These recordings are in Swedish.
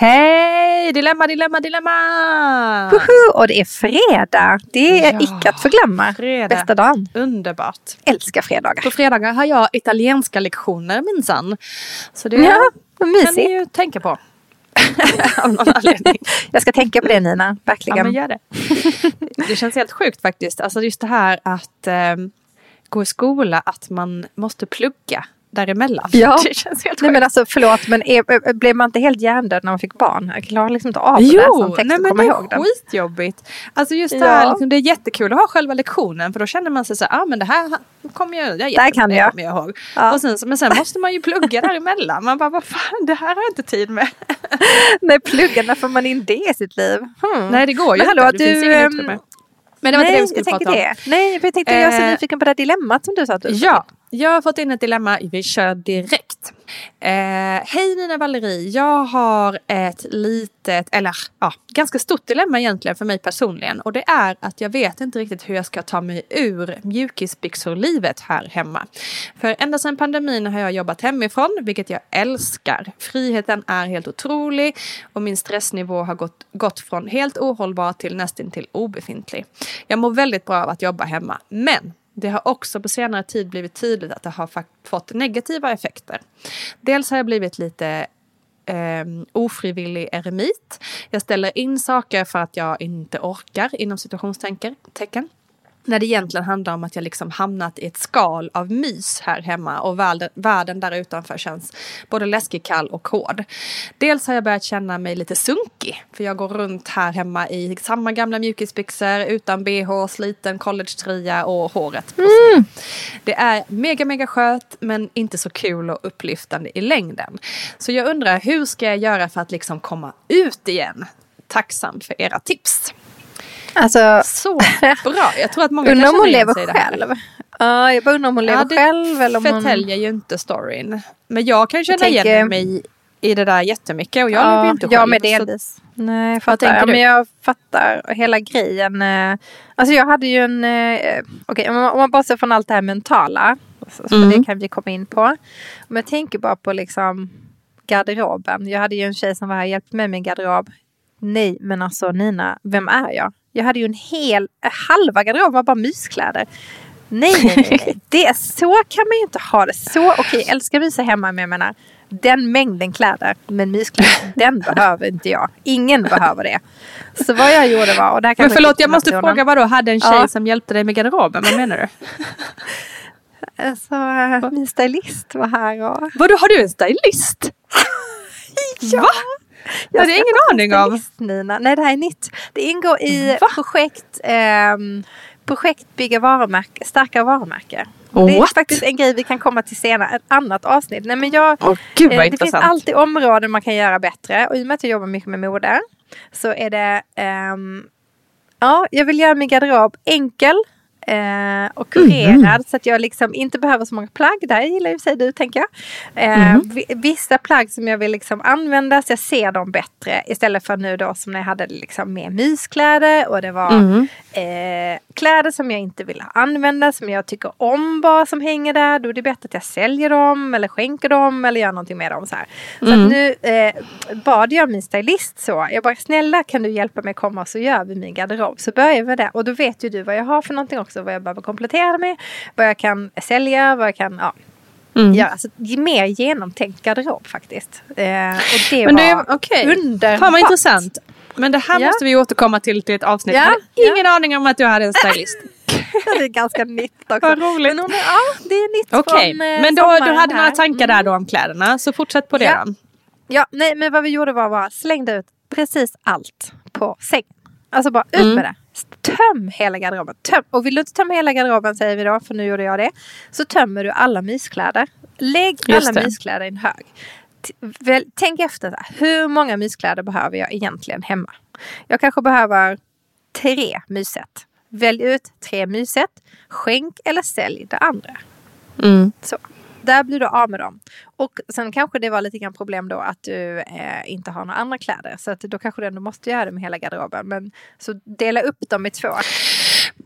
Hej! Dilemma, dilemma, dilemma! Woho! Och det är fredag. Det är Ja, icke att förglömma. fredag. Bästa dagen. Underbart. Älskar fredagar. På fredagar har jag italienska lektioner minsann. Så det Ja, kan ni ju tänka på. Av någon anledning. Jag ska tänka på det Nina, verkligen. Ja, men gör det. det känns helt sjukt faktiskt. Alltså just det här att eh, gå i skola, att man måste plugga däremellan. Ja. Det känns helt Nej men alltså förlåt men är, blev man inte helt hjärndöd när man fick barn? Jag klarar liksom inte av att läsa en Jo, text nej, och komma det ihåg är den. skitjobbigt. Alltså just det Ja. här, liksom, det är jättekul att ha själva lektionen för då känner man sig så här, ah, men det här kommer jag, jag, Där kan det jag. kommer jag ihåg. Ja. Och sen, men sen måste man ju plugga däremellan. Man bara, vad fan, det här har jag inte tid med. Nej plugga, när får man in det i sitt liv? Hmm. Nej, det går ju Men hallå, inte. Det finns du, ingen ehm, utrymme. Men det var inte det Nej, vi skulle prata om. det. Nej, för jag tänkte jag är så Eh, nyfiken på det här dilemmat som du sa att du Ja, jag har fått in ett dilemma. Vi kör direkt. Eh, Hej Nina Valerie. Jag har ett litet, eller ja, ganska stort dilemma egentligen för mig personligen. Och det är att jag vet inte riktigt hur jag ska ta mig ur mjukisbyxor-livet här hemma. För ända sedan pandemin har jag jobbat hemifrån, vilket jag älskar. Friheten är helt otrolig och min stressnivå har gått, gått från helt ohållbar till nästintill obefintlig. Jag mår väldigt bra av att jobba hemma, men det har också på senare tid blivit tydligt att det har fått negativa effekter. Dels har jag blivit lite eh, ofrivillig eremit. Jag ställer in saker för att jag inte orkar inom situationstecken. När det egentligen handlar om att jag liksom hamnat i ett skal av mys här hemma och världen, världen där utanför känns både läskig, kall och hård. Dels har jag börjat känna mig lite sunkig för jag går runt här hemma i samma gamla mjukisbyxor utan bh, sliten collegetröja och håret på sned. Det är mega, mega skönt men inte så kul och upplyftande i längden. Så jag undrar hur ska jag göra för att liksom komma ut igen? Tacksam för era tips. Alltså, Så bra. Jag tror att många undrar om hon lever själv. Ja, jag bara undrar om hon lever det själv eller om hon... förtäljer ju inte storyn. Men jag kan känna tänker- igen mig i det där jättemycket och jag lever ju inte jag själv. med så- delvis. Nej, jag fattar. Ja, du? men jag fattar hela grejen. eh, Alltså jag hade ju en... eh, Okej, man- om man bara ser från allt det här mentala. Så, så Mm. Det kan vi komma in på. Om jag tänker bara på liksom garderoben. Jag hade ju en tjej som var här och hjälpte mig med min garderob. Nej, men alltså Nina, vem är jag? Jag hade ju en hel, eh, halva garderoben var bara myskläder. Nej, nej, nej. Det, så kan man ju inte ha det. Så, okej, jag älskar mysa hemma, men jag menar den mängden kläder, men myskläder, den behöver inte jag. Ingen behöver det. Så vad jag gjorde var... Och där Men kanske förlåt, jag måste fråga vad då hade en tjej Ja. som hjälpte dig med garderoben? Vad menar du? Alltså, eh, min stylist var här och... Vadå, har du en stylist? Va? Jag hade ingen aning om. Nina. Nej, det här är nytt. Det ingår i Va? projekt, ehm, projekt Bygga varumärke, starka varumärke. Det är faktiskt en grej vi kan komma till senare, ett annat avsnitt. Nej, men jag, Åh, gud Eh, Det finns alltid områden man kan göra bättre. Och i och med att jag jobbar mycket med mode så är det... ehm, ja, jag vill göra min garderob enkel eh, och kurerad så att jag liksom inte behöver så många plagg. Det här gillar ju sig du tänker jag. Eh, vi- Vissa plagg som jag vill liksom använda så jag ser dem bättre istället för nu då som när jag hade liksom mer myskläder och det var eh, kläder som jag inte vill använda som jag tycker om bara som hänger där. Då är det bättre att jag säljer dem eller skänker dem eller gör någonting med dem. Så, här. så att nu eh, bad jag min stylist så. Jag bara snälla kan du hjälpa mig komma så gör vi min garderob. Så börjar vi med det. Och då vet ju du vad jag har för någonting också. Vad jag behöver komplettera med. Vad jag kan sälja. Vad jag kan ja, Mm. göra. Alltså, mer genomtänkt garderob faktiskt. Eh, och det Men var det är okej. underbart. Fan vad intressant. Men det här Ja. måste vi återkomma till till ett avsnitt. Ja, Jag hade ja. ingen aning om att du hade en stylist. det är ganska nytt också. Vad roligt. Men hon ja, det är nytt Okej, från eh, men då, du hade några här. tankar där då om kläderna. Så fortsätt på det Ja. då. Ja, nej, men vad vi gjorde var bara slängde ut precis allt på sängen. Alltså bara ut Mm. med det. Töm hela garderoben. Töm. Och vill du inte tömma hela garderoben säger vi då, för nu gjorde jag det. Så tömmer du alla myskläder. Lägg Just alla det. myskläder i en hög. T- väl, tänk efter, här, hur många myskläder behöver jag egentligen hemma? Jag kanske behöver tre mysset. Välj ut tre mysset. Skänk eller sälj det andra. Mm. Så. Där blir du av med dem. Och sen kanske det var lite grann problem då att du eh, inte har några andra kläder. Så att då kanske du ändå måste göra det med hela garderoben. Men så dela upp dem i två.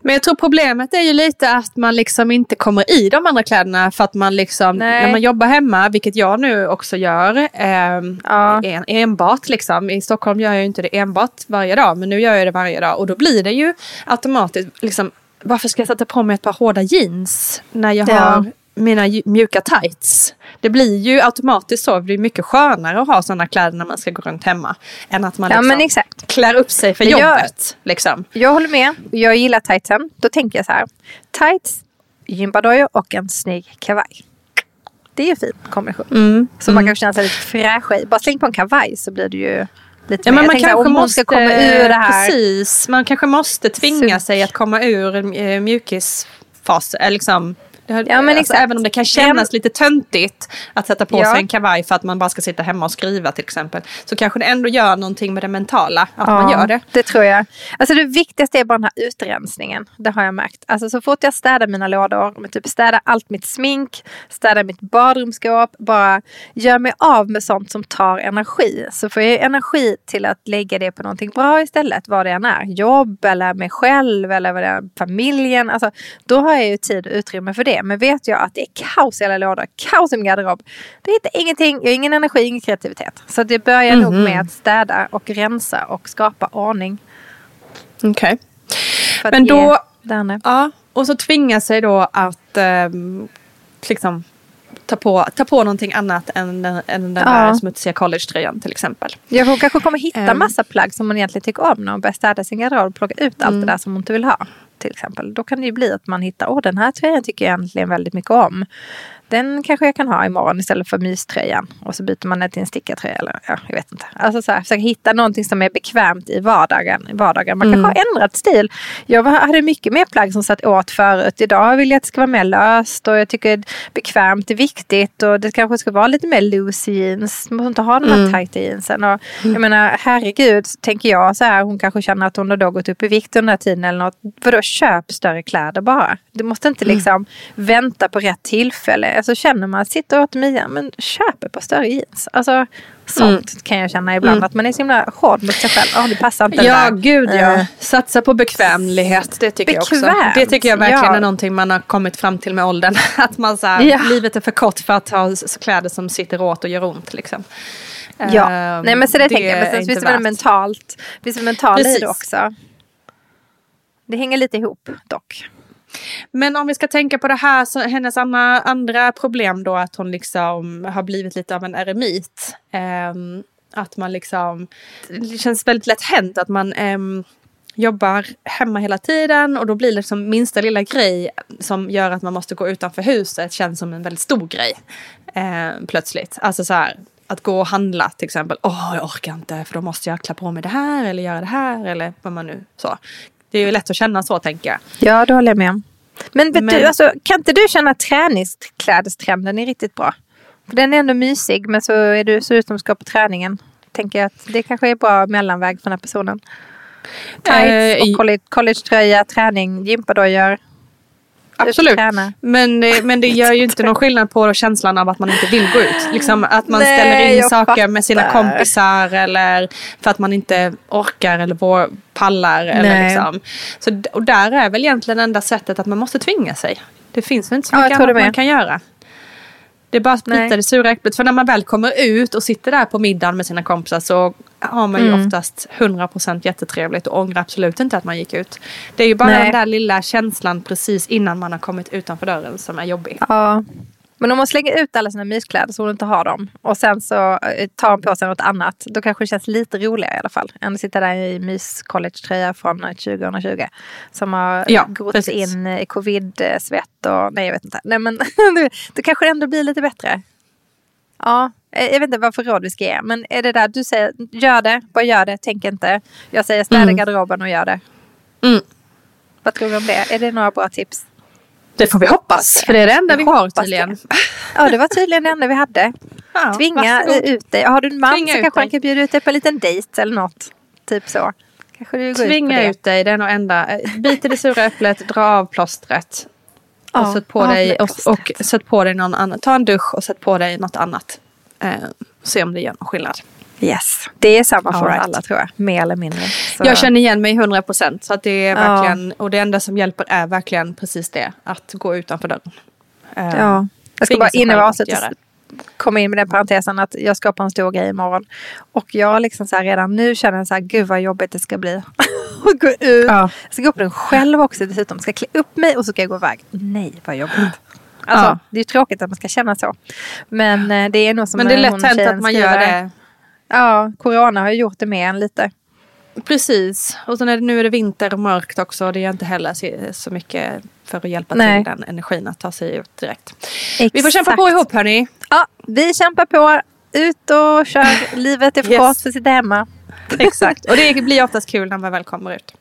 Men jag tror problemet är ju lite att man liksom inte kommer i de andra kläderna för att man liksom, Nej. när man jobbar hemma, vilket jag nu också gör, ehm, Ja. en, enbart liksom. I Stockholm gör jag ju inte det enbart varje dag, men nu gör jag det varje dag och då blir det ju automatiskt liksom, varför ska jag sätta på mig ett par hårda jeans när jag Ja. har mina ju- mjuka tights. Det blir ju automatiskt så, det blir mycket skönare att ha sådana kläder när man ska gå runt hemma. Än att man Ja liksom klär upp sig för jag- jobbet. Liksom. Jag håller med. Jag gillar tightsen. Då tänker jag så här. Tights, gympadojor och en snygg kavaj. Det är ju en fin kombination. Mm. Så man kan känna sig lite fräsch i. Bara släng på en kavaj så blir det ju lite Ja, mer. men man här, kanske hon måste, komma ur det här. Precis, man kanske måste tvinga Så- sig att komma ur eh, mjukisfas. eh, Liksom. Har- Ja, men alltså, även om det kan kännas lite töntigt att sätta på Ja. sig en kavaj för att man bara ska sitta hemma och skriva till exempel. Så kanske det ändå gör någonting med det mentala, att man gör det. Det tror jag. Alltså det viktigaste är bara den här utrensningen. Det har jag märkt. Alltså så fort jag städar mina lådor, med typ städar allt mitt smink, städar mitt badrumsskåp, bara gör mig av med sånt som tar energi. Så får jag energi till att lägga det på någonting bra istället, vad det än är. Jobb eller mig själv eller vad det är, familjen. Alltså, då har jag ju tid och utrymme för det. Men vet jag att det är kaos i alla lådor, kaos i min garderob. Då hittar ingenting, jag har ingen energi, ingen kreativitet. Så det börjar nog Mhm. med att städa och rensa och skapa ordning. Okej. Att Men då- det. Ja, och så tvinga sig då att ehm, liksom, ta, på, ta på någonting annat än, den- än den Ja. där smutsiga collegetröjan till exempel. Ja, hon kanske kommer hitta Ehm. massa plagg som hon egentligen tycker om när hon börjar städa sin garderob och plocka ut allt Mm. det där som hon inte vill ha. Till exempel. Då kan det ju bli att man hittar, åh den här tröjan tycker jag egentligen väldigt mycket om. Den kanske jag kan ha imorgon istället för myströjan. Och så byter man den till en stickartröja eller ja, jag vet inte. Alltså så här, försöka hitta någonting som är bekvämt i vardagen. Vardagen. Man Mm. kanske har ändrat stil. Jag var- hade mycket mer plagg som satt åt förut. Idag vill jag att det ska vara mer löst och jag tycker bekvämt är viktigt. Och det kanske ska vara lite mer loose jeans. Man måste inte ha de här Mm. tajta jeansen. Och, jag menar herregud, tänker jag så här. Hon kanske känner att hon har då gått upp i vikt under den här tiden eller något. Vadå, köp större kläder bara. Du måste inte liksom vänta på rätt tillfälle. Alltså känner man, sitter åt Mia, men köp ett par större jeans. Alltså sånt kan jag känna ibland. Att man är så himla hård mot sig själv. Ja, det passar inte Ja, där. gud ja. Eh, Satsa på bekvämlighet. Det tycker jag också. Bekvämt, Det tycker jag verkligen ja. är någonting man har kommit fram till med åldern. Att man så här, Ja. livet är för kort för att ha kläder som sitter åt och gör ont. Liksom. Ja, Ehm, nej men så det, tänker jag. Men sen finns det väl mentalt, finns det mentalt i Precis. det också. Det hänger lite ihop dock. Men om vi ska tänka på det här, så hennes andra, andra problem då att hon liksom har blivit lite av en eremit. Um, att man liksom, det känns väldigt lätt hänt att man um, jobbar hemma hela tiden och då blir det liksom minsta lilla grej som gör att man måste gå utanför huset känns som en väldigt stor grej. ehm, plötsligt. Alltså så här, att gå och handla till exempel. Åh, jag orkar inte för då måste jag klä på mig det här eller göra det här eller vad man nu så. Det är ju lätt att känna så tänker jag. Ja, det håller jag med om. Men vet Men- du, alltså, kan inte du känna att träningsklädestrenden är riktigt bra? För den är ändå mysig, men så är du så ut som ska på träningen. Tänker jag att det kanske är bra mellanväg för den här personen. Tights Eh, och college, collegetröja, träning, gympadojor. Absolut. Men, det- men det gör ju inte någon skillnad på känslan av att man inte vill gå ut. Liksom att man Nej, ställer in saker med sina fattar. kompisar eller för att man inte orkar eller pallar. Eller liksom. så, och där är väl egentligen enda sättet att man måste tvinga sig. Det finns väl inte så Ja, mycket tror annat man kan göra. Det är bara att bita det sura äpplet. För när man väl kommer ut och sitter där på middagen med sina kompisar så har man ju Mm. oftast 100% jättetrevligt och ångrar absolut inte att man gick ut. Det är ju bara Nej. den där lilla känslan precis innan man har kommit utanför dörren som är jobbig. Ja. Men om man slänger ut alla sina myskläder så hon inte har dem och sen så eh, tar hon på sig något annat. Då kanske det känns lite roligare i alla fall. Än att sitta där i mys-collegetröja från eh, 2020. Som har Ja, gått precis. in i covid-svett och nej jag vet inte. Nej men då kanske det ändå blir lite bättre. Ja, eh, jag vet inte vad för råd vi ska ge. Men är det där du säger, gör det, bara gör det, tänk inte. Jag säger städa Mm. garderoben och gör det. Mm. Vad tror du om det? Är det några bra tips? Det får vi hoppas, för det är det enda vi har tydligen. Ja, det var tydligen det enda vi hade. Ja, Tvinga varsågod. ut dig. Har du en man Tvinga så ut kanske han kan bjuda ut dig på en liten dejt eller något. Typ så. Kanske du går Tvinga ut ut, på det. dig, det är nog enda. Eh, Bit i det sura äpplet, dra av plåstret. Ja, och sätt på av dig och, och sätt på dig någon annan. Ta en dusch och sätt på dig något annat. Eh, se om det gör någon skillnad. Yes, det är samma för right. alla tror jag. Mer eller mindre. Så. Jag känner igen mig 100 procent. Ja. och det enda som hjälper är verkligen precis det. Att gå utanför dörren. Eh, Ja. Jag ska bara sig in och själv att avsluta, göra det. komma in med den parentesen att jag ska på en stor grej imorgon. Och jag liksom så redan nu känner så här, gud vad jobbigt det ska bli. att gå ut. Ja. Jag ska gå upp den själv också dessutom. Ska klä upp mig och så ska jag gå iväg. Nej vad jobbigt. Alltså, Ja. Det är ju tråkigt att man ska känna så. Men eh, det är nog som Men det är lätt hänt att man gör skriver. det. Ja, corona har ju gjort det med en lite. Precis. Och sen är det, nu är det vinter och mörkt också. Det är inte heller så, så mycket för att hjälpa Nej. till den energin att ta sig ut direkt. Exakt. Vi får kämpa på ihop hörni. Ja, vi kämpar på. Ut och kör. Livet är för Yes. kort för att sitta hemma. Exakt. Och det blir oftast kul när man väl kommer ut.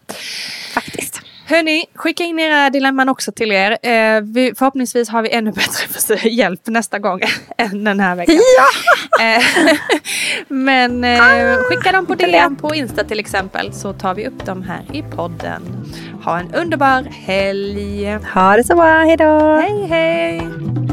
Faktiskt. Hörni, skicka in era dilemman också till er. Eh, vi, förhoppningsvis har vi ännu bättre för- hjälp nästa gång än den här veckan. Eh, Men eh, skicka dem på DM på Insta till exempel så tar vi upp dem här i podden. Ha en underbar helg. Ha det så bra. Hej då. Hej hej!